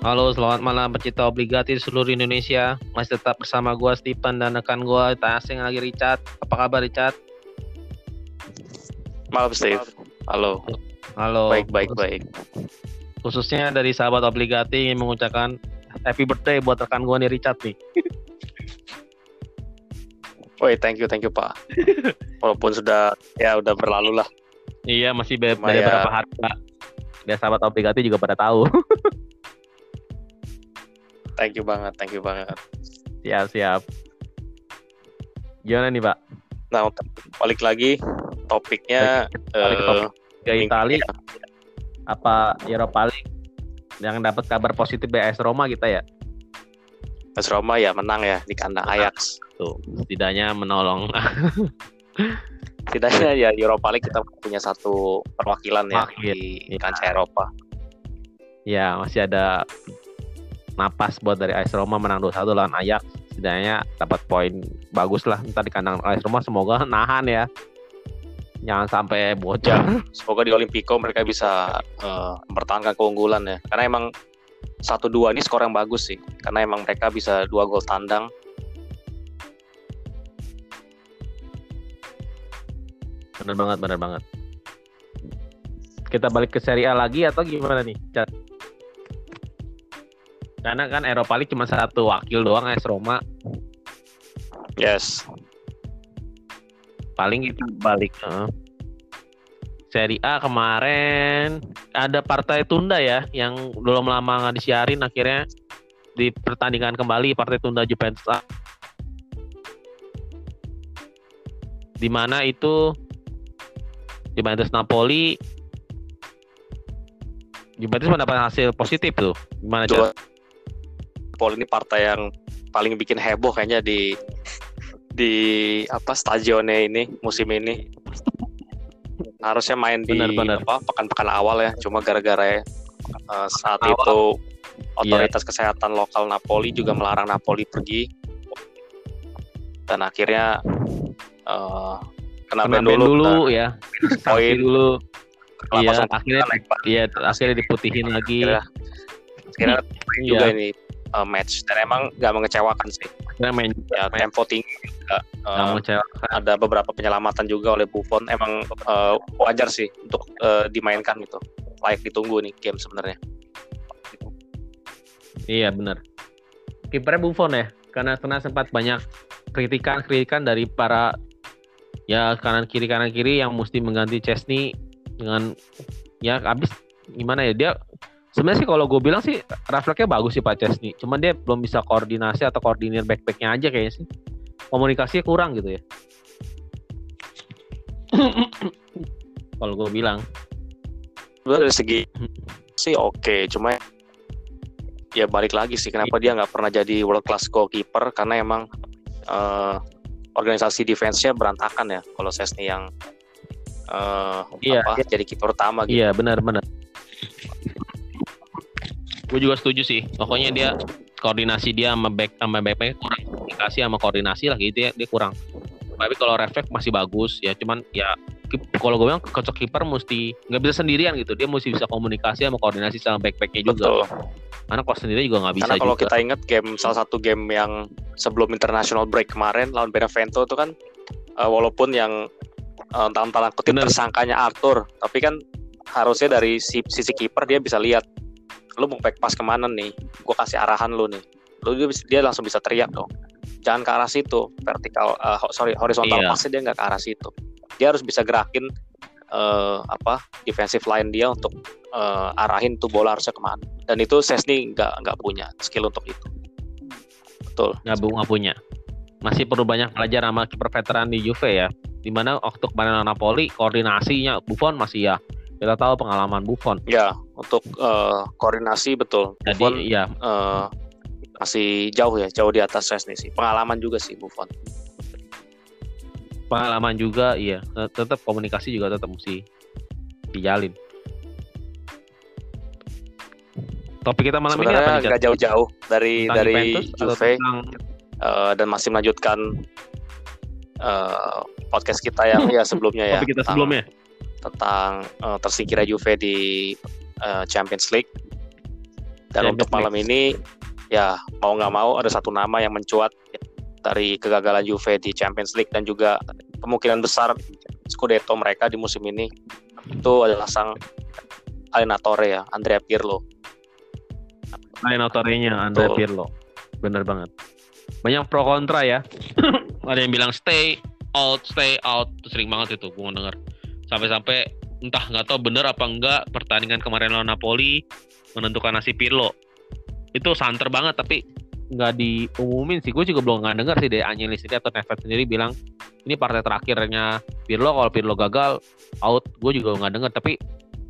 Halo, selamat malam pecinta obligasi seluruh Indonesia. Masih tetap bersama gua Stephen dan rekan gua asing lagi Richard. Apa kabar Richard? Malam Steve. Halo. Halo. Baik, baik, baik. Khususnya dari sahabat obligasi ingin mengucapkan happy birthday buat rekan gua nih Richard nih. Woi, thank you, thank you Pak. Walaupun sudah ya udah berlalu lah. Iya, masih be beberapa hari Pak. Biar sahabat obligasi juga pada tahu. Thank you banget, thank you banget. Siap, siap. Gimana nih, Pak? Nah, untuk balik lagi topiknya balik, balik uh, ke Itali apa Eropa League yang dapat kabar positif BS Roma kita ya? AS Roma ya menang ya di kandang Ajax. Tuh, setidaknya menolong. setidaknya ya Eropa League kita punya satu perwakilan ya di ya. kancah Eropa. Ya, masih ada napas buat dari AS Roma menang 2-1 lawan Ajax. Setidaknya dapat poin bagus lah ntar di kandang AS Roma. Semoga nahan ya. Jangan sampai bocor ya, semoga di Olimpico mereka bisa uh, mempertahankan keunggulan ya. Karena emang satu dua ini skor yang bagus sih. Karena emang mereka bisa dua gol tandang. Bener banget bener banget. Kita balik ke Serie A lagi atau gimana nih Cat? Karena kan Eropa League cuma satu wakil doang AS Roma. Yes. Paling itu balik. Uh. Seri A kemarin ada partai tunda ya yang belum lama nggak disiarin akhirnya di pertandingan kembali partai tunda Juventus A. Di mana itu Juventus Napoli Juventus mendapat hasil positif tuh. Gimana Dua, Liverpool ini partai yang paling bikin heboh kayaknya di di apa stadionnya ini musim ini. Harusnya main di apa pekan-pekan awal ya cuma gara-gara uh, saat awal. itu otoritas yeah. kesehatan lokal Napoli juga melarang Napoli pergi. Dan akhirnya uh, kena, kena dulu, dulu ya. poin. Dulu. Iya akhirnya iya akhirnya diputihin lagi. Akhirnya, akhirnya iya. juga ini uh, match dan emang nggak mengecewakan sih. Ya, main, ya main. tempo tinggi juga. Uh, ada beberapa penyelamatan juga oleh Buffon. Emang uh, wajar sih untuk uh, dimainkan gitu. Layak ditunggu nih game sebenarnya. Iya benar. Kipernya Buffon ya, karena karena sempat banyak kritikan-kritikan dari para ya kanan kiri kanan kiri yang mesti mengganti Chesney dengan ya habis gimana ya dia Sebenarnya sih kalau gue bilang sih refleksnya bagus sih Pak Chesney. Cuman dia belum bisa koordinasi atau koordinir backpacknya aja kayaknya sih. Komunikasinya kurang gitu ya. kalau gue bilang. Dari segi sih oke, okay. cuma ya balik lagi sih kenapa dia nggak pernah jadi world class goalkeeper karena emang uh, organisasi defense-nya berantakan ya kalau Chesney yang uh, iya, apa iya. jadi kiper utama gitu. Iya benar benar gue juga setuju sih. Pokoknya dia koordinasi dia sama back sama back kurang. Komunikasi sama koordinasi lah gitu ya dia kurang. Tapi kalau refleks masih bagus ya cuman ya kalau gue bilang kocok kiper mesti nggak bisa sendirian gitu. Dia mesti bisa komunikasi sama koordinasi sama backpacknya juga. Betul. karena kalau sendiri juga nggak bisa karena kalau kita ingat game salah satu game yang sebelum international break kemarin lawan Benevento itu kan uh, walaupun yang uh, dalam tanda kutip tersangkanya Arthur tapi kan harusnya dari sisi kiper dia bisa lihat lu mau back pass ke mana nih? Gue kasih arahan lu nih. Lu dia, dia langsung bisa teriak dong. Jangan ke arah situ vertikal uh, sorry horizontal iya. dia nggak ke arah situ. Dia harus bisa gerakin uh, apa defensive line dia untuk uh, arahin tuh bola harusnya ke mana. Dan itu Sesni nggak nggak punya skill untuk itu. Betul. Nggak nggak punya. Masih perlu banyak belajar sama kiper veteran di Juve ya. Di mana waktu kemarin Napoli koordinasinya Buffon masih ya kita tahu pengalaman Buffon. Ya, untuk uh, koordinasi betul. Jadi Buffon, ya uh, masih jauh ya, jauh di atas Chesney sih. Pengalaman juga sih Buffon. Pengalaman juga, iya. Tetap komunikasi juga tetap mesti dijalin. Topik kita malam Sebenarnya ini apa nih? Nggak jauh-jauh dari tentang dari Juve tentang... uh, dan masih melanjutkan uh, podcast kita yang ya sebelumnya ya. Topik kita sebelumnya tentang uh, tersingkirnya Juve di uh, Champions League. Dan untuk malam ini ya mau nggak mau ada satu nama yang mencuat dari kegagalan Juve di Champions League dan juga kemungkinan besar Scudetto mereka di musim ini itu adalah sang Alenatore ya, Andrea Pirlo. Alenatore-nya Andrea Pirlo. Bener banget. Banyak pro kontra ya. ada yang bilang stay out, stay out. Sering banget itu gue denger. Sampai-sampai entah nggak tahu bener apa enggak pertandingan kemarin lawan Napoli menentukan nasib Pirlo. Itu santer banget tapi nggak diumumin sih. Gue juga belum nggak denger sih dari Angelis ini atau Neves sendiri bilang ini partai terakhirnya Pirlo. Kalau Pirlo gagal out, gue juga nggak denger. Tapi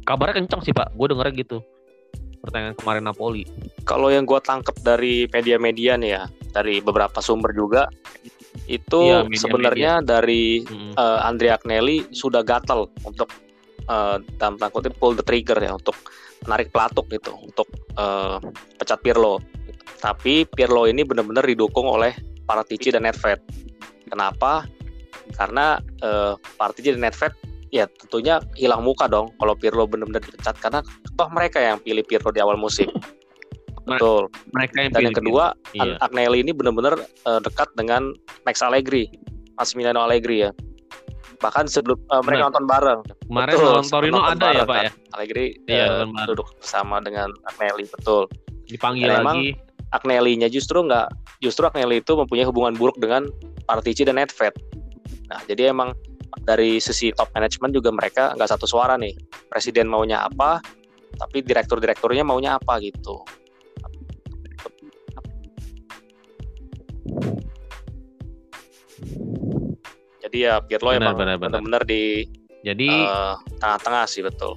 kabarnya kenceng sih pak. Gue dengernya gitu. Pertandingan kemarin Napoli. Kalau yang gue tangkep dari media-media nih ya, dari beberapa sumber juga, itu ya, sebenarnya dari hmm. uh, Andrea Agnelli sudah gatel untuk uh, dalam tanda kutip pull the trigger ya untuk menarik pelatuk gitu untuk uh, pecat Pirlo tapi Pirlo ini benar-benar didukung oleh Paratici dan Nedved. Kenapa? Karena uh, Paratici dan Nedved ya tentunya hilang muka dong kalau Pirlo benar-benar dipecat karena toh mereka yang pilih Pirlo di awal musim. Betul. Mereka yang Dan yang kedua, iya. Agnelli ini benar-benar uh, dekat dengan Max Allegri, Massimiliano Allegri ya. Bahkan sebelum uh, mereka nonton bareng. Kemarin nonton Torino ada ya, Pak kan. ya? Allegri iya, uh, duduk bersama dengan Agnelli, betul. Dipanggil Dan lagi. Agnelli-nya justru nggak justru Agnelli itu mempunyai hubungan buruk dengan Partici dan Nedved. Nah, jadi emang dari sisi top management juga mereka nggak satu suara nih. Presiden maunya apa, tapi direktur-direkturnya maunya apa gitu. Jadi ya Pirlo benar, emang benar-benar di jadi uh, tengah-tengah sih betul.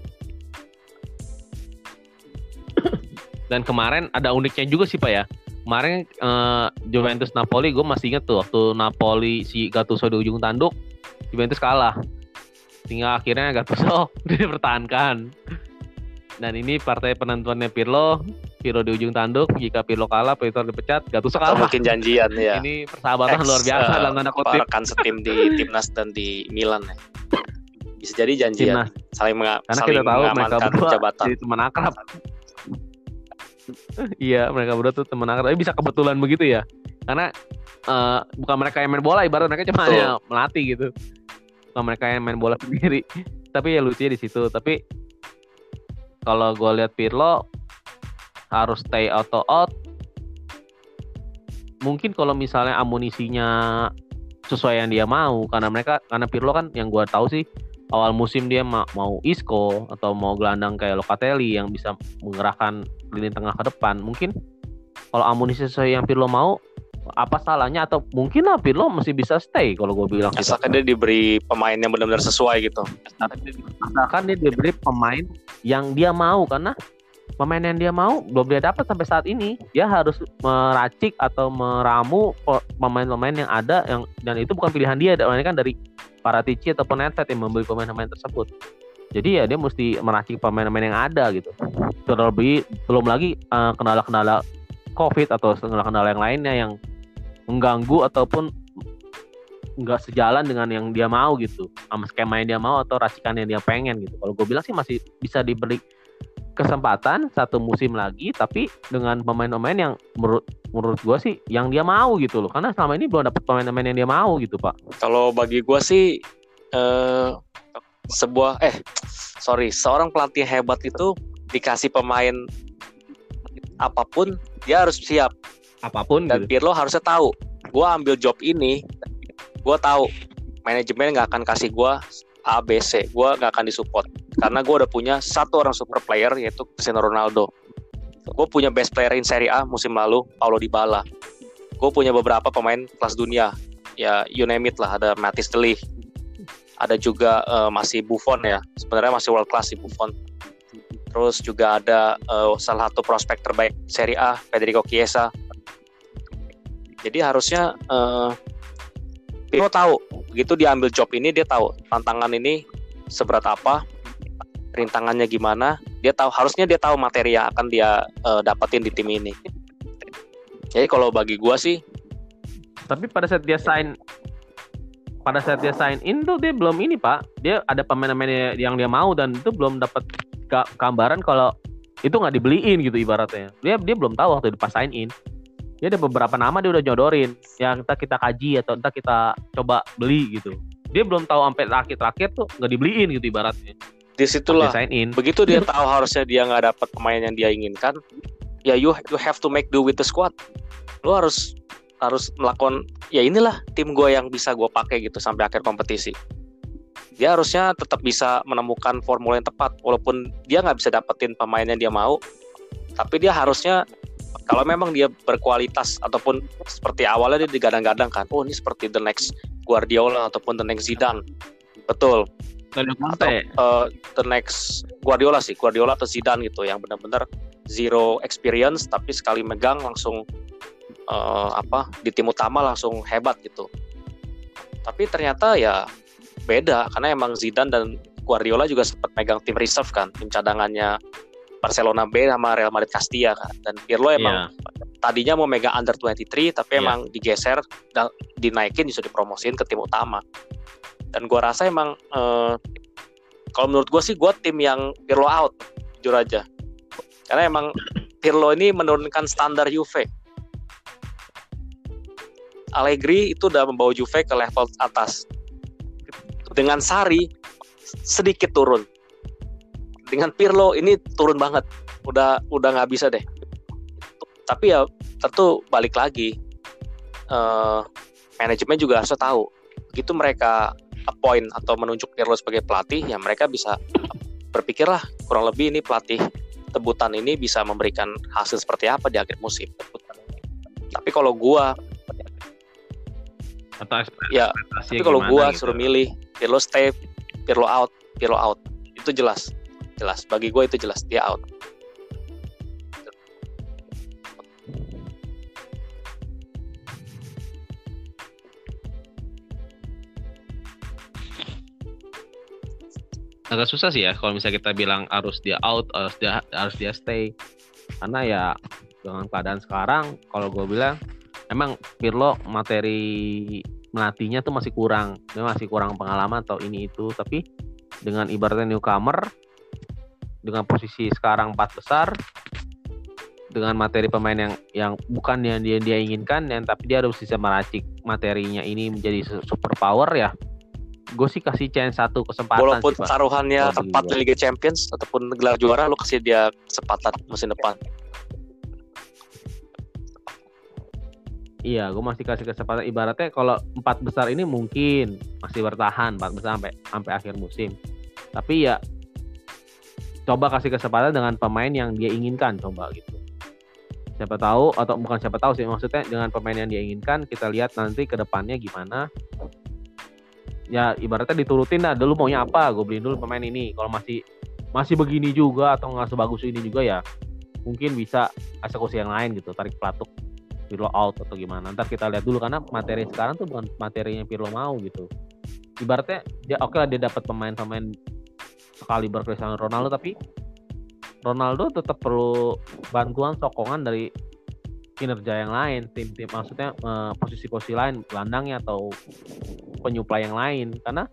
Dan kemarin ada uniknya juga sih Pak ya. Kemarin uh, Juventus Napoli gue masih inget tuh waktu Napoli si Gattuso di ujung tanduk Juventus kalah. Tinggal akhirnya Gattuso dipertahankan. Dan ini partai penentuannya Pirlo, Pirlo di ujung tanduk. Jika Pirlo kalah, Pirlo dipecat, Gattuso kalah. Atau mungkin janjian ya. Ini persahabatan Ex, luar biasa uh, dalam tanda kutip. Rekan setim di timnas dan di Milan ya. Bisa jadi janjian. Timnas. Saling, menga Karena saling kita tahu mereka berdua jabatan. Jadi teman akrab iya mereka berdua tuh temen akrab tapi bisa kebetulan begitu ya karena uh, bukan mereka yang main bola ibarat mereka cuma hanya melatih gitu bukan mereka yang main bola sendiri tapi ya lucunya di situ tapi kalau gue lihat Pirlo harus stay auto out. Mungkin kalau misalnya amunisinya sesuai yang dia mau karena mereka karena Pirlo kan yang gue tahu sih awal musim dia ma mau Isco atau mau gelandang kayak Locatelli yang bisa mengerahkan lini tengah ke depan. Mungkin kalau amunisi sesuai yang Pirlo mau apa salahnya? Atau mungkin lah Pirlo masih bisa stay kalau gue bilang gitu. asalkan dia diberi pemain yang benar-benar sesuai gitu. Asalkan dia diberi pemain yang dia mau karena pemain yang dia mau belum dia dapat sampai saat ini dia harus meracik atau meramu pemain-pemain yang ada yang dan itu bukan pilihan dia dan kan dari para Tici ataupun Nedved yang membeli pemain-pemain tersebut. Jadi ya dia mesti meracik pemain-pemain yang ada gitu. Terlebih belum lagi uh, kendala-kendala COVID atau kendala-kendala yang lainnya yang mengganggu ataupun nggak sejalan dengan yang dia mau gitu sama skema yang dia mau atau racikan yang dia pengen gitu. Kalau gue bilang sih masih bisa diberi kesempatan satu musim lagi tapi dengan pemain-pemain yang menurut menurut gue sih yang dia mau gitu loh. Karena selama ini belum dapat pemain-pemain yang dia mau gitu pak. Kalau bagi gue sih eh, sebuah eh sorry seorang pelatih hebat itu dikasih pemain apa pun dia harus siap. Apa pun dan gitu. Pirlo harusnya tahu gue ambil job ini gue tahu manajemen nggak akan kasih gue A B C gue nggak akan disupport karena gue udah punya satu orang super player yaitu Cristiano Ronaldo. Gue punya best player in Serie A musim lalu Paulo Dybala. Gue punya beberapa pemain kelas dunia. Ya you name it lah. Ada Matis Deli ada juga uh, masih Buffon ya. Sebenarnya masih world class sih Buffon. Terus juga ada uh, salah satu prospek terbaik Serie A Federico Chiesa. Jadi harusnya uh, Pirlo tahu. Begitu dia ambil job ini dia tahu tantangan ini seberat apa rintangannya gimana dia tahu harusnya dia tahu materi yang akan dia uh, dapetin di tim ini. Jadi kalau bagi gua sih tapi pada saat dia sign pada saat dia sign in tuh dia belum ini pak. Dia ada pemain-pemain yang dia mau dan itu belum dapat gambaran kalau itu nggak dibeliin gitu ibaratnya. Dia dia belum tahu waktu pas sign in. Dia ada beberapa nama dia udah nyodorin. Yang kita kita kaji atau entah kita coba beli gitu. Dia belum tahu sampai terakhir-terakhir tuh nggak dibeliin gitu ibaratnya di situlah. Sign in. Begitu dia tahu harusnya dia nggak dapat pemain yang dia inginkan ya you you have to make do with the squad. Lu harus harus melakukan ya inilah tim gue yang bisa gue pakai gitu sampai akhir kompetisi. Dia harusnya tetap bisa menemukan formula yang tepat walaupun dia nggak bisa dapetin pemain yang dia mau tapi dia harusnya kalau memang dia berkualitas ataupun seperti awalnya dia digadang-gadang kan oh ini seperti the next Guardiola ataupun the next Zidane. Betul atau uh, the next Guardiola sih Guardiola atau Zidane gitu yang benar-benar zero experience tapi sekali megang langsung uh, apa di tim utama langsung hebat gitu tapi ternyata ya beda karena emang Zidane dan Guardiola juga sempat megang tim reserve kan tim cadangannya Barcelona B sama Real Madrid Castilla kan dan Pirlo emang yeah. tadinya mau megang under 23 tapi yeah. emang digeser dan dinaikin justru dipromosin ke tim utama dan gue rasa emang uh, kalau menurut gue sih gue tim yang Pirlo out jujur aja. Karena emang Pirlo ini menurunkan standar Juve. Allegri itu udah membawa Juve ke level atas. Dengan Sari sedikit turun. Dengan Pirlo ini turun banget. Udah udah nggak bisa deh. Tapi ya tentu balik lagi uh, manajemen juga harus tahu. Gitu mereka appoint atau menunjuk Pirlo sebagai pelatih ya mereka bisa berpikirlah kurang lebih ini pelatih tebutan ini bisa memberikan hasil seperti apa di akhir musim tapi kalau gua atau ya tapi kalau gua gitu. suruh milih Pirlo stay, Pirlo out, Pirlo out. Itu jelas. Jelas. Bagi gue itu jelas dia out. Agak susah sih ya kalau misalnya kita bilang harus dia out harus dia harus dia stay. Karena ya dengan keadaan sekarang kalau gue bilang emang Pirlo materi melatihnya tuh masih kurang. Dia masih kurang pengalaman atau ini itu. Tapi dengan ibaratnya newcomer dengan posisi sekarang empat besar dengan materi pemain yang yang bukan yang dia dia inginkan yang tapi dia harus bisa meracik materinya ini menjadi super power ya gue sih kasih chance satu kesempatan walaupun sih, taruhannya tempat di Liga Champions ataupun gelar juara lo kasih dia kesempatan musim depan Iya, gue masih kasih kesempatan. Ibaratnya kalau empat besar ini mungkin masih bertahan empat besar sampai sampai akhir musim. Tapi ya coba kasih kesempatan dengan pemain yang dia inginkan, coba gitu. Siapa tahu atau bukan siapa tahu sih maksudnya dengan pemain yang dia inginkan kita lihat nanti ke depannya gimana. Ya ibaratnya diturutin dah dulu maunya apa, gue beliin dulu pemain ini. Kalau masih masih begini juga atau nggak sebagus ini juga ya mungkin bisa eksekusi yang lain gitu, tarik pelatuk Pirlo out atau gimana. Ntar kita lihat dulu karena materi sekarang tuh bukan materi yang Pirlo mau gitu. Ibaratnya dia oke okay lah dia dapat pemain-pemain sekali Cristiano Ronaldo tapi Ronaldo tetap perlu bantuan sokongan dari kinerja yang lain, tim-tim maksudnya eh, posisi-posisi lain, gelandangnya atau penyuplai yang lain karena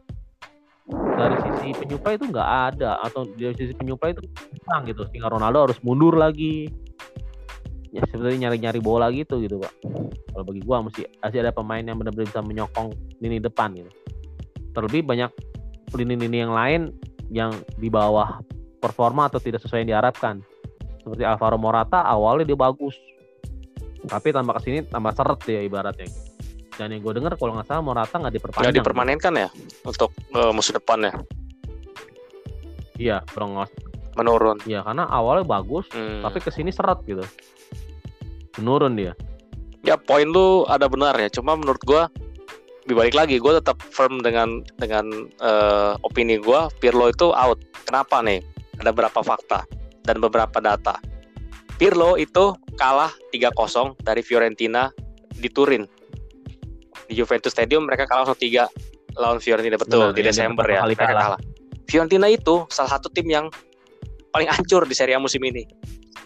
dari sisi penyuplai itu nggak ada atau dari sisi penyuplai itu kurang gitu. Sehingga Ronaldo harus mundur lagi. Ya seperti nyari-nyari bola gitu gitu pak. Kalau bagi gua mesti masih ada pemain yang benar-benar bisa menyokong lini depan gitu. Terlebih banyak lini-lini yang lain yang di bawah performa atau tidak sesuai yang diharapkan. Seperti Alvaro Morata awalnya dia bagus. Tapi tambah ke sini tambah seret ya ibaratnya dan yang gue dengar kalau nggak salah Morata nggak diperpanjang. Nggak dipermanenkan ya untuk uh, musim depan ya iya kurang menurun. Iya karena awalnya bagus hmm. tapi ke sini seret gitu. Menurun dia. Ya poin lu ada benar ya cuma menurut gue dibalik lagi gue tetap firm dengan dengan uh, opini gue Pirlo itu out. Kenapa nih? Ada beberapa fakta dan beberapa data. Pirlo itu kalah 3-0 dari Fiorentina di Turin di Juventus Stadium mereka kalah 1-3 lawan Fiorentina betul Benar, di Desember ya mereka kalah. kalah Fiorentina itu salah satu tim yang paling hancur di Serie A musim ini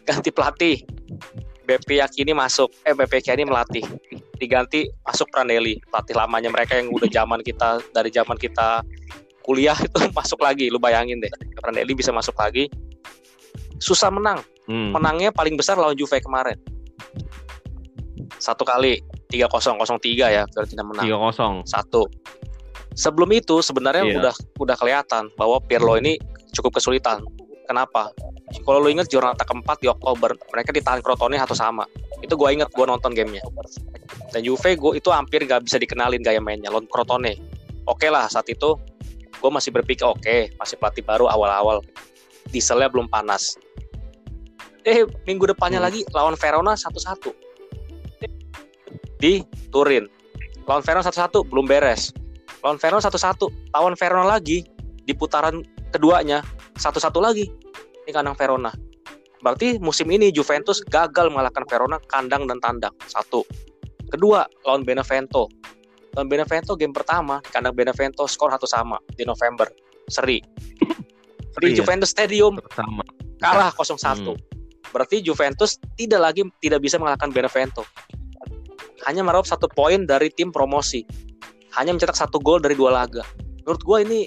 ganti pelatih BP Yakini masuk, eh BP Yakini melatih, diganti masuk Prandelli, pelatih lamanya mereka yang udah zaman kita dari zaman kita kuliah itu masuk lagi, lu bayangin deh, Prandelli bisa masuk lagi, susah menang, Hmm. menangnya paling besar lawan Juve kemarin. Satu kali 3-0 0-3 ya Fiorentina menang. Tiga kosong. Satu. Sebelum itu sebenarnya Iya. udah udah kelihatan bahwa Pirlo ini cukup kesulitan. Kenapa? Kalau lu inget Giornata keempat di Oktober, mereka ditahan Crotone satu sama. Itu gue inget gue nonton gamenya. Dan Juve gue itu hampir gak bisa dikenalin gaya mainnya lawan Crotone. Oke lah saat itu gue masih berpikir oke masih pelatih baru awal-awal dieselnya belum panas. Eh minggu depannya Hmm. lagi lawan Verona satu-satu di Turin. Lawan Verona satu-satu belum beres. Lawan Verona satu-satu. Lawan Verona lagi di putaran keduanya satu-satu lagi di kandang Verona. Berarti musim ini Juventus gagal mengalahkan Verona kandang dan tandang. Satu. Kedua, lawan Benevento. Lawan Benevento game pertama di kandang Benevento skor satu sama di November. Seri. Di Seri ya? Juventus Stadium Sama. kalah 0-1. Berarti Juventus tidak lagi tidak bisa mengalahkan Benevento. Hanya meraup satu poin dari tim promosi. Hanya mencetak satu gol dari dua laga. Menurut gue ini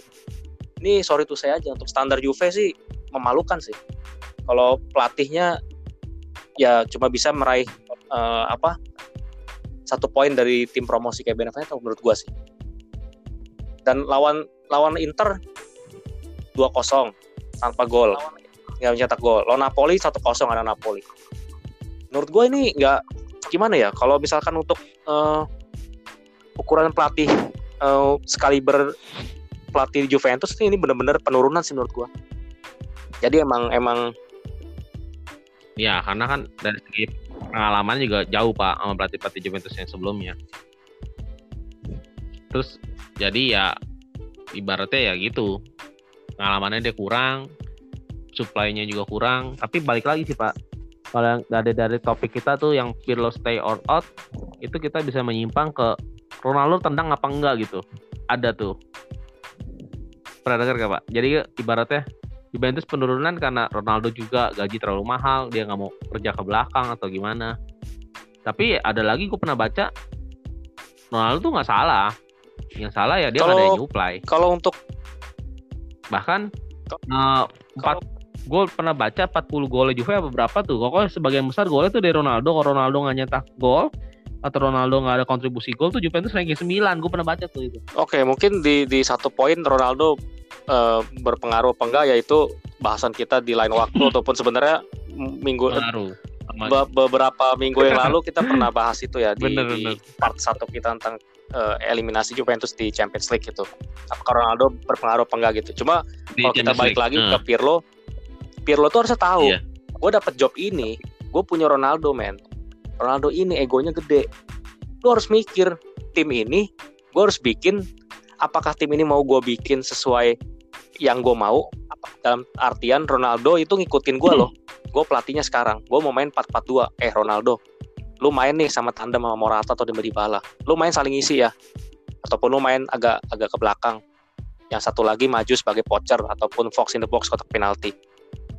ini sorry tuh saya aja untuk standar Juve sih memalukan sih. Kalau pelatihnya ya cuma bisa meraih eh, apa satu poin dari tim promosi kayak Benevento menurut gue sih. Dan lawan lawan Inter 2-0 tanpa gol nggak mencetak gol. Lawan Napoli 1-0 ada Napoli. Menurut gue ini nggak gimana ya kalau misalkan untuk eh, ukuran pelatih eh, sekaliber pelatih di Juventus ini benar-benar penurunan sih menurut gue. Jadi emang emang Ya, karena kan dari segi pengalaman juga jauh Pak sama pelatih-pelatih Juventus yang sebelumnya. Terus jadi ya ibaratnya ya gitu. Pengalamannya dia kurang, supply-nya juga kurang, tapi balik lagi sih Pak. Kalau yang dari dari topik kita tuh yang Pirlo stay or out, itu kita bisa menyimpang ke Ronaldo tendang apa enggak gitu. Ada tuh. Pernah dengar gak Pak? Jadi ibaratnya Juventus penurunan karena Ronaldo juga gaji terlalu mahal, dia nggak mau kerja ke belakang atau gimana. Tapi ada lagi gue pernah baca Ronaldo tuh nggak salah. Yang salah ya dia nggak ada Kalau- yang nyuplai. kalau untuk Bahkan eh, empat gol pernah baca 40 gol Juve apa berapa tuh. Pokoknya sebagian besar golnya tuh dari Ronaldo. Kalau Ronaldo nggak nyetak gol atau Ronaldo nggak ada kontribusi gol tuh Juventus ranking 9. Gue pernah baca tuh itu. oke mungkin di di satu poin Ronaldo eh, berpengaruh apa enggak yaitu bahasan kita di lain waktu ataupun sebenarnya minggu Pengaruh. Be- beberapa minggu yang lalu kita pernah bahas itu ya di, Bener, di bener. part satu kita tentang eh, eliminasi Juventus di Champions League itu. Apakah Ronaldo berpengaruh apa enggak gitu. Cuma di kalau kita Champions balik League. lagi Nah, ke Pirlo, Pirlo tuh harusnya tahu. Iya. Gue dapet job ini, gue punya Ronaldo men. Ronaldo ini egonya gede. Lu harus mikir tim ini, gue harus bikin. Apakah tim ini mau gue bikin sesuai yang gue mau? Dalam artian Ronaldo itu ngikutin gue loh. Gue pelatihnya sekarang. Gue mau main 4-4-2. Eh Ronaldo, lu main nih sama tandem sama Morata atau Dembele Dybala. Lu main saling isi ya. Ataupun lu main agak agak ke belakang. Yang satu lagi maju sebagai poacher ataupun fox in the box kotak penalti.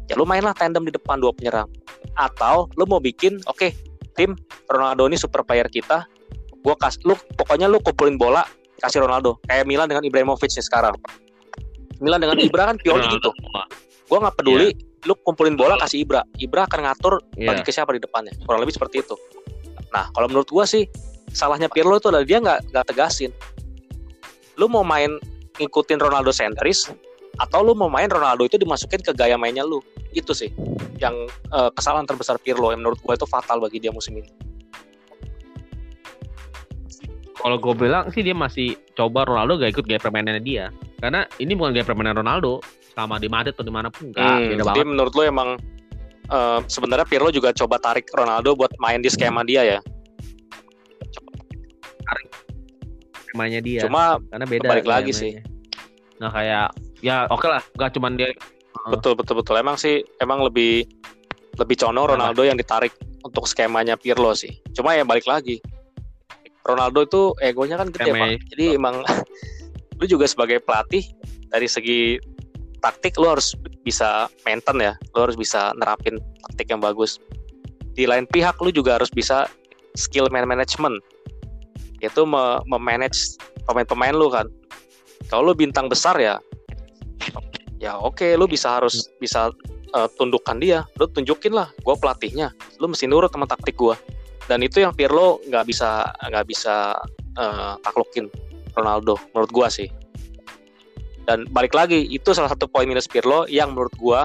Ya lu mainlah tandem di depan dua penyerang. Atau lu mau bikin oke tim Ronaldo ini super player kita. Gua kas lu pokoknya lu kumpulin bola kasih Ronaldo. Kayak Milan dengan Ibrahimovic nih sekarang. Milan dengan Ibra kan Pioli gitu. Gua nggak peduli lu kumpulin bola kasih Ibra. Ibra akan ngatur Iya. bagi ke siapa di depannya. Kurang lebih seperti itu. Nah, kalau menurut gua sih salahnya Pirlo itu adalah dia nggak nggak tegasin. Lu mau main ngikutin Ronaldo sentris atau lu mau main Ronaldo itu dimasukin ke gaya mainnya lu. Itu sih yang eh, kesalahan terbesar Pirlo yang menurut gua itu fatal bagi dia musim ini. Kalau gue bilang sih dia masih coba Ronaldo gak ikut gaya permainannya dia. Karena ini bukan gaya permainan Ronaldo. Selama di Madrid atau di mana pun enggak. Hmm, beda jadi banget. menurut lu emang eh, sebenarnya Pirlo juga coba tarik Ronaldo buat main di skema dia ya. Permainannya dia. Cuma Karena beda. balik lagi sih. Nah kayak ya oke lah. Gak cuman dia. betul betul betul emang sih emang lebih lebih condong Kenapa? Ronaldo yang ditarik untuk skemanya Pirlo sih. Cuma ya balik lagi. Ronaldo itu egonya kan gede, Pak. Jadi emang lu juga sebagai pelatih dari segi taktik lu harus bisa maintain ya. Lu harus bisa nerapin taktik yang bagus. Di lain pihak lu juga harus bisa skill man management. Yaitu me- memanage pemain-pemain lu kan. Kalau lu bintang besar ya ya oke lu bisa harus bisa uh, tundukkan dia. Lu tunjukin lah gue pelatihnya. Lu mesti nurut sama taktik gue dan itu yang Pirlo nggak bisa nggak bisa uh, taklukin Ronaldo menurut gue sih. Dan balik lagi itu salah satu poin minus Pirlo yang menurut gue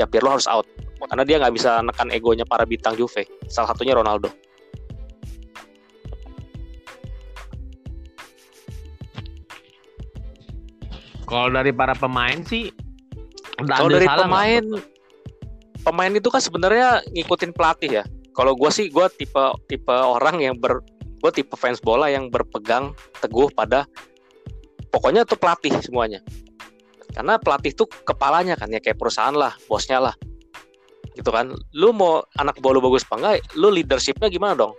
ya Pirlo harus out. Karena dia nggak bisa nekan egonya para bintang Juve salah satunya Ronaldo Kalau dari para pemain sih kalau dari pemain pemain itu kan sebenarnya ngikutin pelatih ya. Kalau gue sih gue tipe tipe orang yang ber gue tipe fans bola yang berpegang teguh pada pokoknya tuh pelatih semuanya. Karena pelatih tuh kepalanya kan ya kayak perusahaan lah, bosnya lah. Gitu kan. Lu mau anak bola bagus apa enggak, lu leadershipnya gimana dong?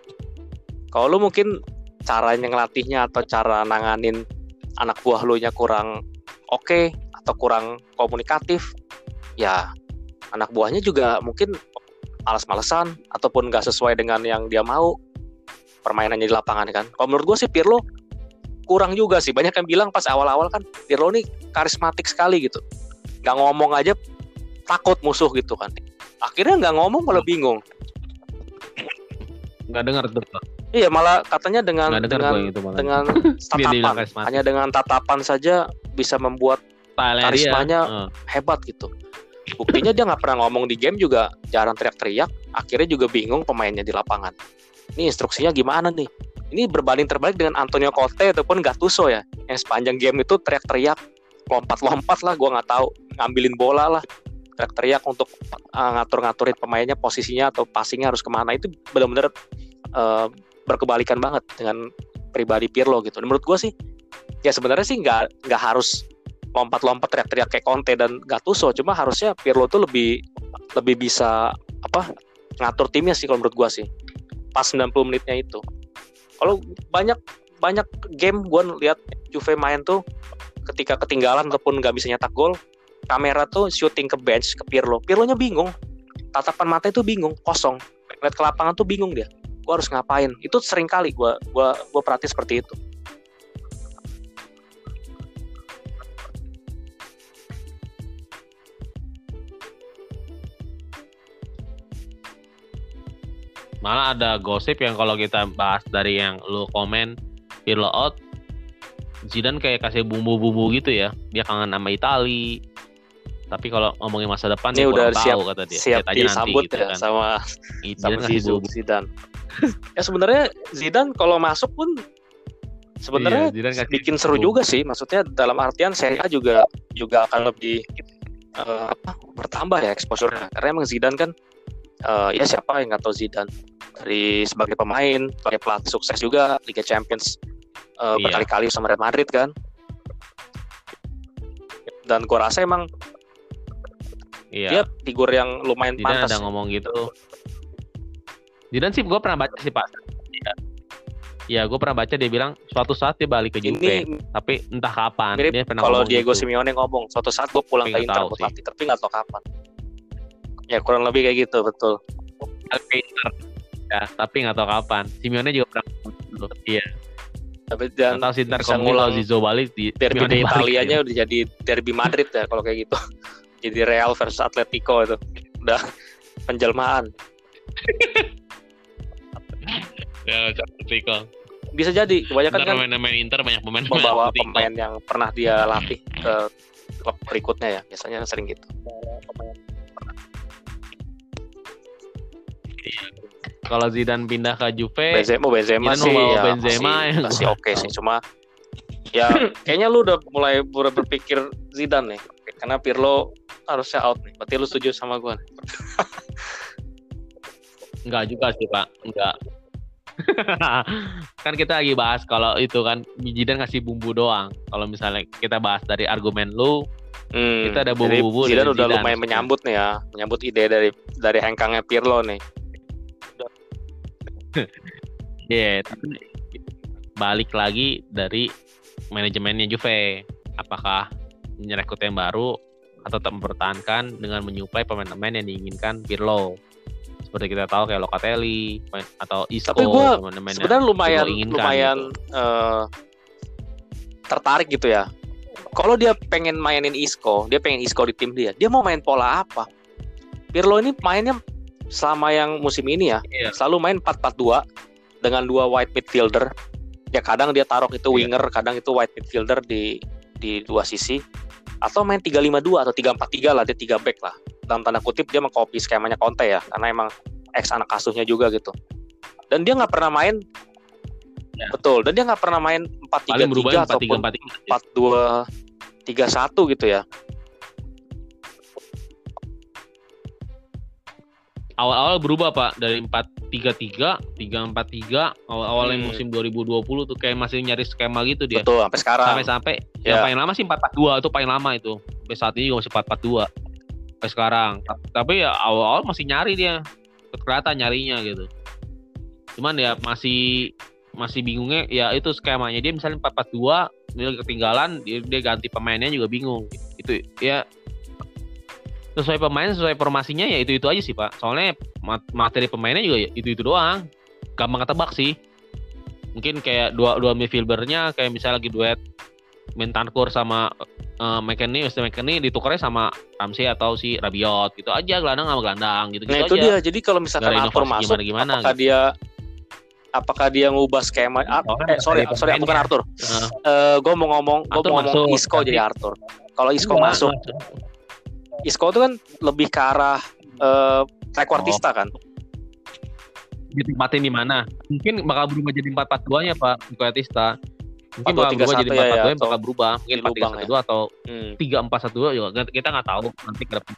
Kalau lu mungkin caranya ngelatihnya atau cara nanganin anak buah lu nya kurang oke okay, atau kurang komunikatif ya anak buahnya juga mungkin malas-malesan ataupun nggak sesuai dengan yang dia mau permainannya di lapangan kan. Kalau menurut gue sih Pirlo kurang juga sih. Banyak yang bilang pas awal-awal kan Pirlo ini karismatik sekali gitu. Nggak ngomong aja takut musuh gitu kan. Akhirnya nggak ngomong malah bingung. Nggak dengar tuh Iya malah katanya dengan dengan itu dengan tatapan. hanya dengan tatapan saja bisa membuat karismanya uh. hebat gitu. Buktinya dia nggak pernah ngomong di game juga jarang teriak-teriak. Akhirnya juga bingung pemainnya di lapangan. Ini instruksinya gimana nih? Ini berbanding terbalik dengan Antonio Conte ataupun Gattuso ya, yang sepanjang game itu teriak-teriak, lompat-lompat lah, gue nggak tahu, ngambilin bola lah, teriak-teriak untuk uh, ngatur-ngaturin pemainnya posisinya atau passingnya harus ke mana itu benar-benar uh, berkebalikan banget dengan pribadi Pirlo gitu. Dan menurut gue sih ya sebenarnya sih nggak nggak harus lompat-lompat teriak-teriak kayak Conte dan Gattuso, cuma harusnya Pirlo tuh lebih lebih bisa apa ngatur timnya sih kalau menurut gue sih pas 90 menitnya itu. Kalau banyak banyak game gue lihat Juve main tuh ketika ketinggalan ataupun nggak bisa nyetak gol, kamera tuh shooting ke bench ke Pirlo. Pirlo-nya bingung. Tatapan mata itu bingung, kosong. Lihat ke lapangan tuh bingung dia gue harus ngapain itu sering kali gue gua gua perhati seperti itu malah ada gosip yang kalau kita bahas dari yang lu komen Pirlo out Zidane kayak kasih bumbu-bumbu gitu ya. Dia kangen sama Itali. Tapi kalau ngomongin masa depan ini udah siap tahu, kata dia. siap disambut gitu ya kan. sama sama Zidane. Ya sebenarnya Zidane kalau masuk pun sebenarnya iya, bikin seru juga sih. Maksudnya dalam artian Serie A juga juga akan lebih uh, apa, bertambah ya exposure Karena emang Zidane kan uh, ya siapa yang nggak tahu Zidane dari sebagai pemain, sebagai pelatih sukses juga Liga Champions uh, iya. berkali-kali sama Real Madrid kan. Dan gue rasa emang iya. dia figur yang lumayan Zidane pantas. ada ngomong gitu Zidane sih gue pernah baca sih pak. Ya, ya gue pernah baca dia bilang suatu saat dia balik ke Juve, Ini, tapi entah kapan. Mirip dia pernah kalau Diego gitu. Simeone ngomong suatu saat gue pulang tapi ke Inter berlatih, tapi nggak tahu kapan. Ya kurang lebih kayak gitu betul. Inter. Ya, tapi nggak tahu kapan. Simeone juga pernah. Iya. Tapi dan tahu Inter kalau Zizou balik di derby di Italianya ya. udah jadi derby Madrid ya kalau kayak gitu. jadi Real versus Atletico itu udah penjelmaan. ya Atletico bisa jadi kebanyakan Ntar kan main-main Inter banyak pemain membawa pemain yang pernah dia latih ke klub berikutnya ya biasanya sering gitu kalau Zidane pindah ke Juve Benzema Benzema sih ya, Benzema masih, masih oke okay sih cuma ya kayaknya lu udah mulai berpikir Zidane nih karena Pirlo harusnya out nih berarti lu setuju sama gue Enggak juga sih Pak, enggak. kan kita lagi bahas kalau itu kan Jidan ngasih bumbu doang. Kalau misalnya kita bahas dari argumen lu, hmm, kita ada bumbu-bumbu udah Zidane. lumayan menyambut nih ya, menyambut ide dari dari hengkangnya Pirlo nih. Iya, yeah, tapi balik lagi dari manajemennya Juve. Apakah merekrut yang baru atau tetap mempertahankan dengan menyuplai pemain-pemain yang diinginkan Pirlo? seperti kita tahu kayak Locatelli atau Isco tapi gue sebenarnya lumayan lumayan uh, tertarik gitu ya kalau dia pengen mainin Isco, dia pengen Isco di tim dia, dia mau main pola apa? Pirlo ini mainnya selama yang musim ini ya, Iya. selalu main 4-4-2 dengan dua wide midfielder. Ya kadang dia taruh itu Iya. winger, kadang itu wide midfielder di di dua sisi atau main 3-5-2 atau 3-4-3 lah, dia 3 back lah. Dalam tanda kutip dia mengcopy skemanya Conte ya, karena emang ex anak asuhnya juga gitu. Dan dia nggak pernah main Ya. Betul, dan dia nggak pernah main 4-3-3 Paling berubah empat tiga ataupun empat tiga. 4 2 3 1 gitu ya. Awal-awal berubah pak dari empat tiga tiga tiga empat tiga awal-awalnya Hmm. musim 2020 tuh kayak masih nyari skema gitu dia. Betul, sampai sekarang. Sampai-sampai Ya. yang paling lama sih empat empat dua itu paling lama itu. Sampai saat ini juga masih empat empat dua sampai sekarang. Tapi ya awal-awal masih nyari dia. Kelihatan nyarinya gitu. Cuman ya masih masih bingungnya ya itu skemanya dia misalnya 442 dia ketinggalan dia, dia ganti pemainnya juga bingung itu ya sesuai pemain sesuai formasinya ya itu itu aja sih pak soalnya mat- materi pemainnya juga ya itu itu doang gampang ketebak sih mungkin kayak dua dua midfieldernya kayak misalnya lagi duet Bentancur sama uh, McKennie, Mr. McKennie ditukarnya sama Ramsey atau si Rabiot gitu aja gelandang sama gelandang gitu, Nah, gitu itu aja. dia. Jadi kalau misalkan Arthur masuk, gimana-gimana apakah dia apakah dia ngubah skema Soalnya eh, sorry, dari sorry bukan pemainnya. Arthur. Nah, Eh gue mau ngomong, gue mau ngomong masuk, Isco jadi Arthur. Kalau Isco Enggak, masuk, Isco itu kan lebih ke arah eh trequartista kan. ditempatin di mana? Mungkin bakal berubah jadi 4-4-2 nya Pak Bukaetista. Mungkin 4-2-3-1 bakal berubah jadi ya, 4-4-2 ya, yang bakal berubah. Mungkin di lubang 4-3-1-2 atau Hmm. 3-4-1-2 juga Kita- nggak tahu nanti ke depan.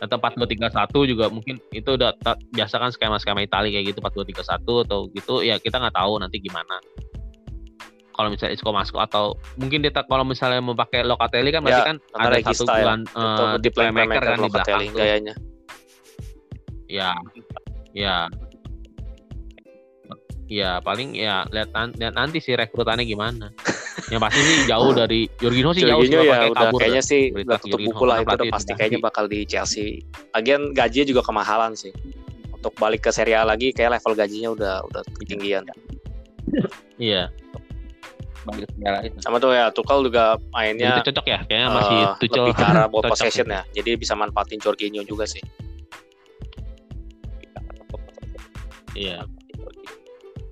Atau 4-2-3-1 juga mungkin itu udah biasa kan skema-skema Italia kayak gitu 4-2-3-1 atau gitu ya kita nggak tahu nanti gimana. Kalau misalnya Isco masuk atau mungkin dia kalau misalnya mau pakai Locatelli kan berarti Ya, kan antara ada satu ya, bulan eh, di playmaker playmaker kan di belakang gayanya. Ya, ya, ya paling ya lihat lihat nanti sih rekrutannya gimana. Yang pasti sih jauh dari Jorginho sih jauh sih Jorginho ya udah kabur kayaknya dah. sih udah tutup Jorginho buku lah karena itu udah pasti kayaknya bakal di Chelsea. Lagian gajinya juga kemahalan sih. Untuk balik ke Serie A lagi kayak level gajinya udah udah ketinggian. Iya. Balik ke negara itu. Sama tuh ya Tuchel juga mainnya itu cocok ya, kayaknya masih eh, Tuchel lebih ke arah ball cocok possession gitu. ya. Jadi bisa manfaatin Jorginho juga sih. Iya.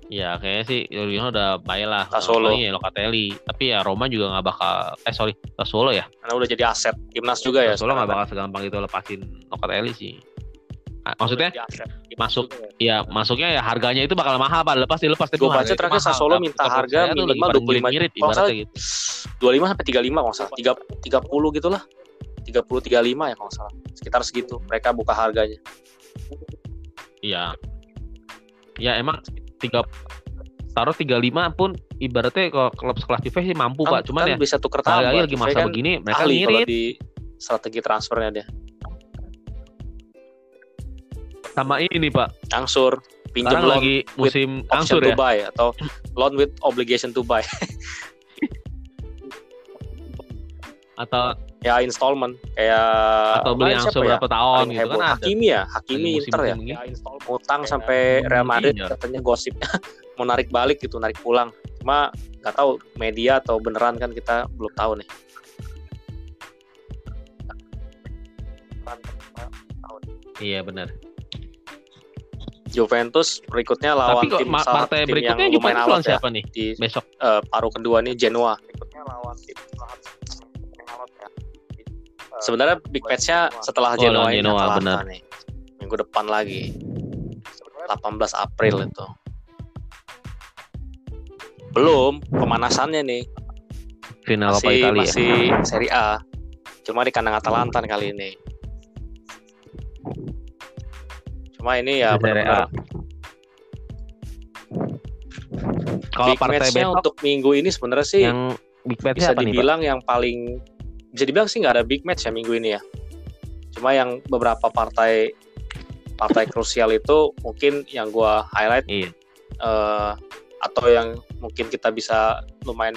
Iya, kayaknya sih Jorginho udah baik lah. Sassuolo. Paling ya Locatelli. Tapi ya Roma juga nggak bakal eh sorry, Sassuolo ya. Karena udah jadi aset timnas juga ya. Sassuolo nggak sekarang. bakal segampang itu lepasin Locatelli sih. Ah, Maksudnya masuk juga ya. Ya masuknya ya harganya itu bakal mahal pak lepas dilepas Gua baca terakhir. Sassuolo minta kalau harga minimal pada 25 ngirit kalau nggak ibaratnya gitu. 25 sampai 35 kalau nggak salah. 3 30 gitulah. 30 35 ya kalau salah. Sekitar segitu. Mereka buka harganya. Iya. Ya emang tiga taruh 35 pun ibaratnya kalau klub sekelas Juve sih mampu Kan, pak. Cuman kan ya bisa tuker tambah. lagi masa kan begini mereka ahli kalau ngirit di strategi transfernya dia. Sama ini pak. Angsur, pinjam Sekarang lagi musim angsur to ya. buy atau loan with obligation to buy. Atau ya installment kayak atau beli angsur ya? berapa tahun Paling gitu heboh. kan ada. Hakimi ya, Hakimi Inter ya. Ya, installment. Utang sampai Real Madrid Iya. katanya gosipnya mau narik balik gitu, narik pulang. Cuma nggak tahu media atau beneran kan kita belum tahu nih. Iya benar. Juventus berikutnya lawan Tapi kok tim ma- salah partai tim yang berikutnya lumayan Juventus lawan alot ya siapa nih di besok? eh, paruh kedua nih Genoa. Berikutnya lawan tim yang alot ya. Sebenarnya big match-nya setelah Oh, Genoa lawan ini Genoa, benar. nih. Minggu depan lagi. 18 April itu. Belum pemanasannya nih. Final Coppa Masih Italia. masih Serie A. Cuma di kandang Atalanta kali ini. Cuma ini ya benar-benar Kalau big partai besok untuk minggu ini sebenarnya sih yang big match bisa apa nih pak? dibilang yang paling bisa dibilang sih nggak ada big match ya minggu ini ya. Cuma yang beberapa partai partai krusial itu mungkin yang gua highlight Iya. eh, atau yang mungkin kita bisa lumayan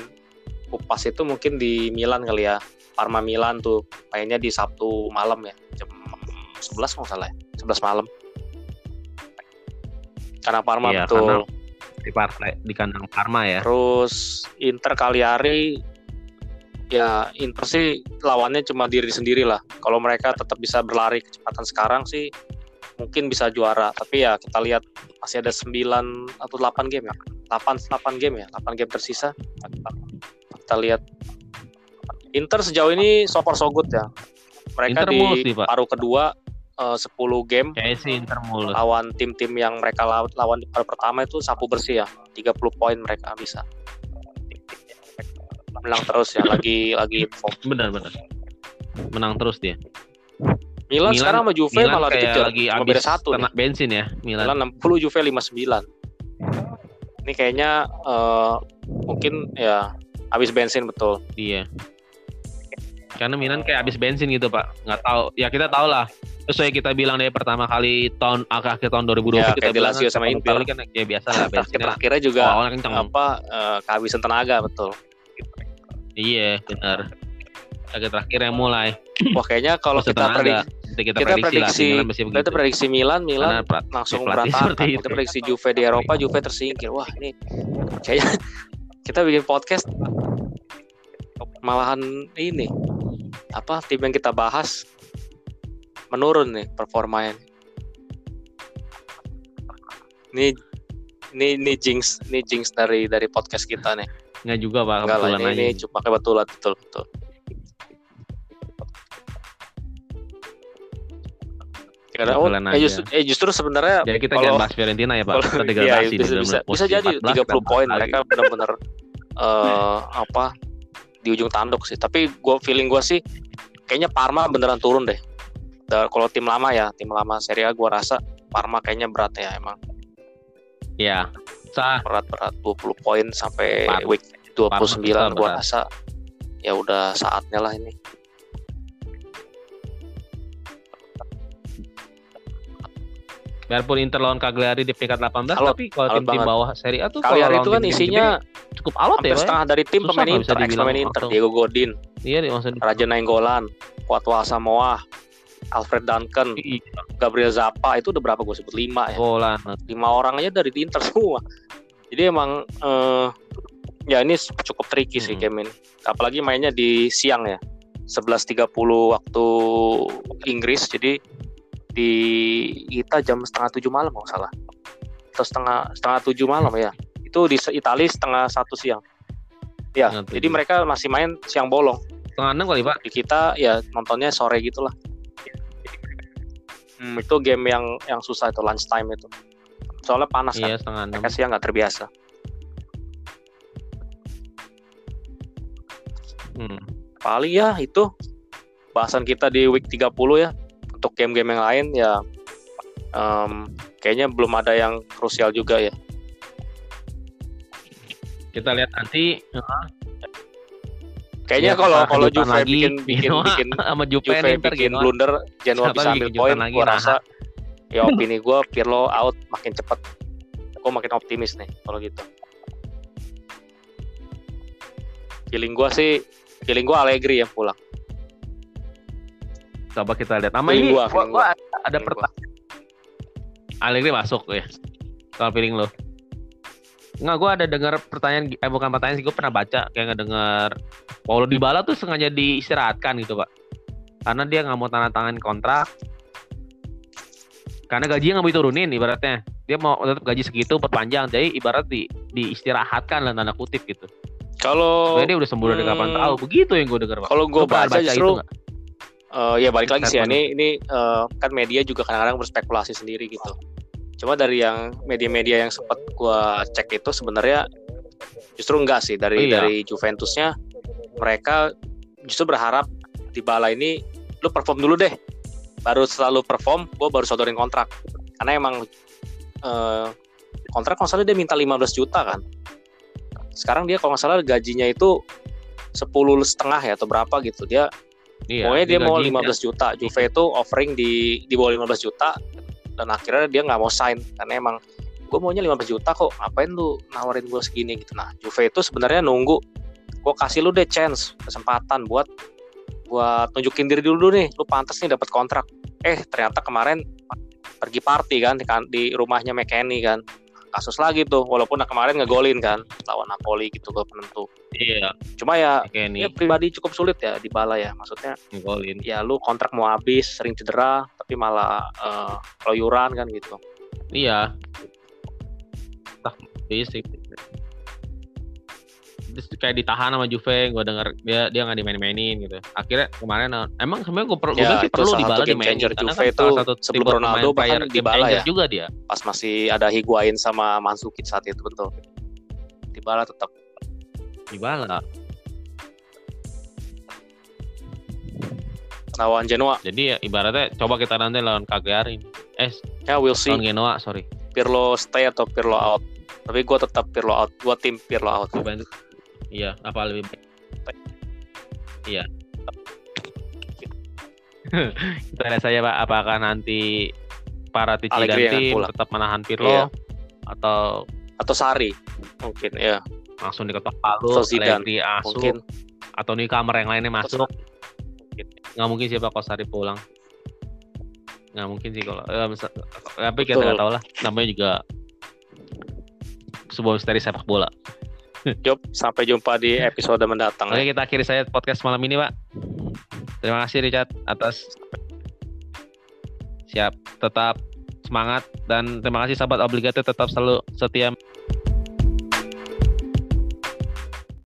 kupas itu mungkin di Milan kali ya. Parma Milan tuh mainnya di Sabtu malam ya jam 11 kalau nggak salah ya. 11 malam. Karena Parma Iya, betul. karena- di partai di kandang Parma ya. Terus Inter Cagliari ya Inter sih lawannya cuma diri sendiri lah. Kalau mereka tetap bisa berlari kecepatan sekarang sih mungkin bisa juara. Tapi ya kita lihat masih ada 9 atau 8 game ya. 8 8 game ya, 8 game tersisa. Kita lihat Inter sejauh ini so far so good ya. Mereka Inter di mulus paruh kedua eh, 10 game Kayak sih Inter mulus. lawan tim-tim yang mereka lawan, lawan di paruh pertama itu sapu bersih ya 30 poin mereka bisa menang terus ya lagi lagi form. Benar benar. Menang terus dia. Milan, sekarang sama Juve Milan malah dikejar lagi cuma habis beda satu kena nih. bensin ya Milan. Milan 60 Juve 59 ini kayaknya eh, mungkin ya habis bensin betul Iya. Karena Milan kayak habis bensin gitu pak. Nggak tahu. Ya kita tahu lah. Sesuai kita bilang dari pertama kali tahun akhir tahun 2020 Ya, kita bilang Lazio sama Inter. Pioli kan ya biasa lah bensinnya. terakhirnya juga awalnya kencang. apa eh, kehabisan tenaga betul Iya benar. Akhir terakhir yang mulai. wah kayaknya kalau kita tenaga. prediksi Kita, kita, Kita prediksi, lah. prediksi- Milan masih kita prediksi Milan Milan Karena pra- langsung berantakan kita prediksi Juve di Eropa Juve tersingkir wah ini kayaknya kita bikin podcast malahan ini apa tim yang kita bahas menurun nih performanya ini ini ini jinx ini jinx dari dari podcast kita nih Nggak juga pak. enggak lah kebetulan ini, aja. ini cuma kebetulan betul betul Karena, oh, eh, justru, eh, justru sebenarnya Jadi kita kalau- jangan bahas Fiorentina ya pak. kalau- Kita Iya, degradasi bisa, di bisa, dalam bisa jadi 14 30 kita poin mereka benar-benar eh apa di ujung tanduk sih. Tapi gue feeling gue sih kayaknya Parma beneran turun deh. Da- Kalau tim lama ya, tim lama Serie A gue rasa Parma kayaknya berat ya emang Ya. Sah. berat-berat 20 poin sampai Par- week 29 Parma gue berat. rasa ya udah saatnya lah ini. Biarpun Inter lawan Cagliari di peringkat 18, Alot, tapi kalau tim-tim bawah Serie A tuh kalau lawan itu kan tim-tim isinya gede, cukup alot ya, setengah dari tim Susah pemain Inter, ex pemain Inter. Diego Godin, Iya, nih, maksudnya. Raja Nainggolan, Kuatwa Samoa, Alfred Duncan, Iya, Gabriel Zappa itu udah berapa gue sebut? Lima ya? Bola. lima orang aja dari Inter semua. Jadi emang eh, ya ini cukup tricky sih Hmm. game ini apalagi mainnya di siang ya. 11.30 waktu Inggris jadi di kita jam setengah tujuh malam kalau salah. Atau setengah setengah tujuh malam ya. Itu di Italia setengah satu siang. Ya Setengah jadi mereka masih main siang bolong. Setengah enam kali, Pak. di kita ya nontonnya sore gitulah hmm, itu game yang yang susah itu lunch time itu. Soalnya panas kan. Iya, setengah enam. mereka siang nggak terbiasa. Hmm. paling ya itu bahasan kita di week 30 ya untuk game-game yang lain ya em, kayaknya belum ada yang krusial juga ya. Kita lihat nanti kayaknya Ya, kalau kalau Juve lagi, bikin bikin Genoa bikin sama Juve, Juve bikin Genoa. blunder Genoa Siapa bisa ambil poin gua nah. rasa ya opini gua Pirlo out makin cepet gua makin optimis nih kalau gitu feeling gua sih feeling gua Allegri yang pulang Coba kita lihat. Sama Feeling ini, gua, gua, feeling gua ada pertanyaan. Allegri masuk ya. Kalau feeling lo. Enggak, gua ada dengar pertanyaan, eh bukan pertanyaan sih, gua pernah baca kayak ngedenger Paulo Dybala tuh sengaja diistirahatkan gitu, Pak. Karena dia nggak mau tanda tangan kontrak. Karena gajinya nggak mau diturunin ibaratnya. Dia mau tetap gaji segitu perpanjang. Jadi ibarat di diistirahatkan lah tanda kutip gitu. kalau dia udah sembuh dari kapan hmm, tahu. Begitu yang gue dengar, Pak. kalau gua Lu pernah baca justru nggak? Eh, ya balik lagi sih ya ini ini eh, kan media juga kadang-kadang berspekulasi sendiri gitu. Cuma dari yang media-media yang sempat gua cek itu sebenarnya justru enggak sih dari Iya. dari Juventusnya mereka justru berharap di bala ini lu perform dulu deh. Baru selalu perform, gua baru sodorin kontrak. Karena emang eh, kontrak kalau salah dia minta 15 juta kan. Sekarang dia kalau nggak salah gajinya itu 10 setengah ya atau berapa gitu. Dia Iya, Pokoknya dia mau gajinya- 15 juta. Juve itu offering di di bawah 15 juta dan akhirnya dia nggak mau sign karena emang gue maunya 15 juta kok ngapain lu nawarin gue segini gitu. Nah Juve itu sebenarnya nunggu gue kasih lu deh chance kesempatan buat buat tunjukin diri dulu nih lu pantas nih dapat kontrak. Eh ternyata kemarin pergi party kan di, kan- di rumahnya McKennie kan. Kasus lagi tuh walaupun kemarin ngegolin kan lawan Napoli gitu gol penentu Iya, cuma ya kayak ya pribadi cukup sulit ya di bala ya maksudnya ngegolin. ya lu kontrak mau habis sering cedera tapi malah eh, keluyuran kan gitu Iya. Tak fisik. Terus kayak ditahan sama Juve, gue denger dia dia nggak dimain-mainin gitu. Akhirnya kemarin emang sebenarnya gue perlu Ya, sih perlu game dimainin karena Juve kan itu salah satu sebelum Ronaldo bahkan Dybala changer ya. juga dia. pas masih ada Higuain sama Mandzukic saat itu betul Dybala tetap Dybala. lawan Genoa Jadi ya ibaratnya coba kita nanti lawan Cagliari. Eh, ya we'll see lawan Genoa, sorry. Pirlo stay atau Pirlo out tapi gue tetap Pirlo out gue tim Pirlo out itu- Iya, apa lebih baik? Iya. kita lihat saja Pak, apakah nanti para Tici dan Allegri yang tim pulang. tetap menahan Pirlo Iya. atau atau Sari mungkin ya langsung diketok palu, Atau Allegri asuh, mungkin atau nih kamar yang lainnya masuk. Nggak mungkin sih Pak kalau Sari pulang. Nggak mungkin sih kalau ya, bisa- tapi kita nggak tahu lah. Namanya juga sebuah misteri sepak bola. Job sampai jumpa di episode mendatang Oke, kita akhiri saya podcast malam ini, Pak. Terima kasih Richard atas siap tetap semangat dan terima kasih sahabat obligator tetap selalu setia